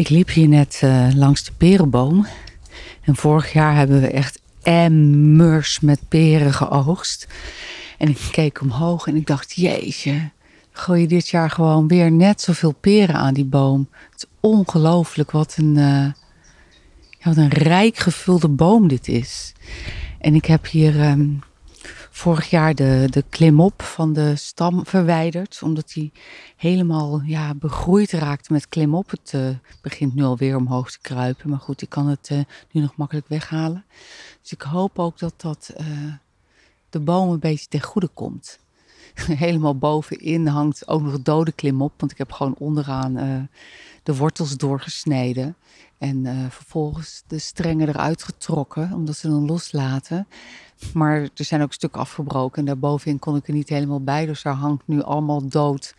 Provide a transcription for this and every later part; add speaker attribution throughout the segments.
Speaker 1: Ik liep hier net uh, langs de perenboom. En vorig jaar hebben we echt emmers met peren geoogst. En ik keek omhoog en ik dacht, jeetje, gooi je dit jaar gewoon weer net zoveel peren aan die boom. Het is ongelooflijk wat een, ja, wat een rijk gevulde boom dit is. En ik heb hier um, vorig jaar de, de klimop van de stam verwijderd. Omdat die helemaal ja, begroeid raakte met klimop. Het uh, begint nu alweer omhoog te kruipen. Maar goed, ik kan het uh, nu nog makkelijk weghalen. Dus ik hoop ook dat dat uh, de boom een beetje ten goede komt. helemaal bovenin hangt ook nog dode klimop. Want ik heb gewoon onderaan de wortels doorgesneden. En uh, vervolgens de strengen eruit getrokken, omdat ze dan loslaten. Maar er zijn ook stukken afgebroken en daarbovenin kon ik er niet helemaal bij. Dus daar hangt nu allemaal dood,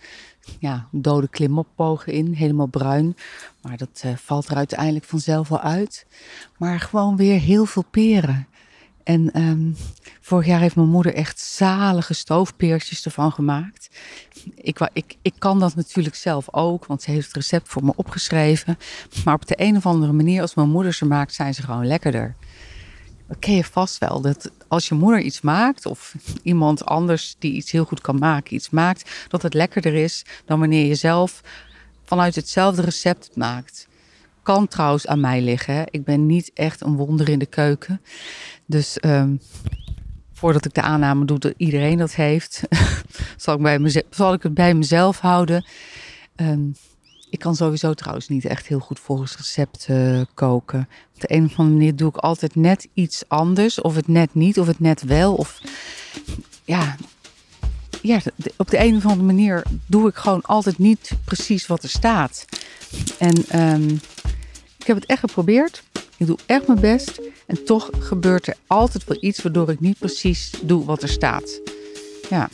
Speaker 1: ja, dode klimopbogen in, helemaal bruin. Maar dat uh, valt er uiteindelijk vanzelf wel uit. Maar gewoon weer heel veel peren. En um, vorig jaar heeft mijn moeder echt zalige stoofpeertjes ervan gemaakt. Ik, ik, ik kan dat natuurlijk zelf ook, want ze heeft het recept voor me opgeschreven. Maar op de een of andere manier, als mijn moeder ze maakt, zijn ze gewoon lekkerder. Dat ken je vast wel. Dat als je moeder iets maakt, of iemand anders die iets heel goed kan maken, iets maakt, dat het lekkerder is dan wanneer je zelf vanuit hetzelfde recept het maakt. Kan trouwens aan mij liggen. Ik ben niet echt een wonder in de keuken. Dus um, voordat ik de aanname doe dat iedereen dat heeft, zal, ik bij mezelf, zal ik het bij mezelf houden. Um, ik kan sowieso trouwens niet echt heel goed volgens recept uh, koken. Op de een of andere manier doe ik altijd net iets anders. Of het net niet, of het net wel. Of ja, ja op de een of andere manier doe ik gewoon altijd niet precies wat er staat. En um, ik heb het echt geprobeerd. Ik doe echt mijn best. En toch gebeurt er altijd wel iets waardoor ik niet precies doe wat er staat. Ja,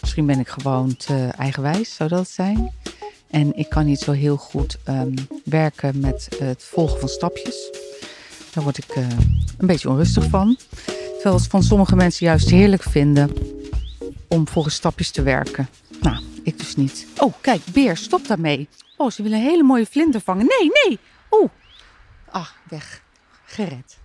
Speaker 1: misschien ben ik gewoon te eigenwijs, zou dat zijn? En ik kan niet zo heel goed um, werken met het volgen van stapjes. Daar word ik uh, een beetje onrustig van. Terwijl het van sommige mensen juist heerlijk vinden om volgens stapjes te werken. Nou, ik dus niet. Oh, kijk, beer, stop daarmee. Oh, ze willen een hele mooie vlinder vangen. Nee, nee. Oeh. Ah, weg. Gered.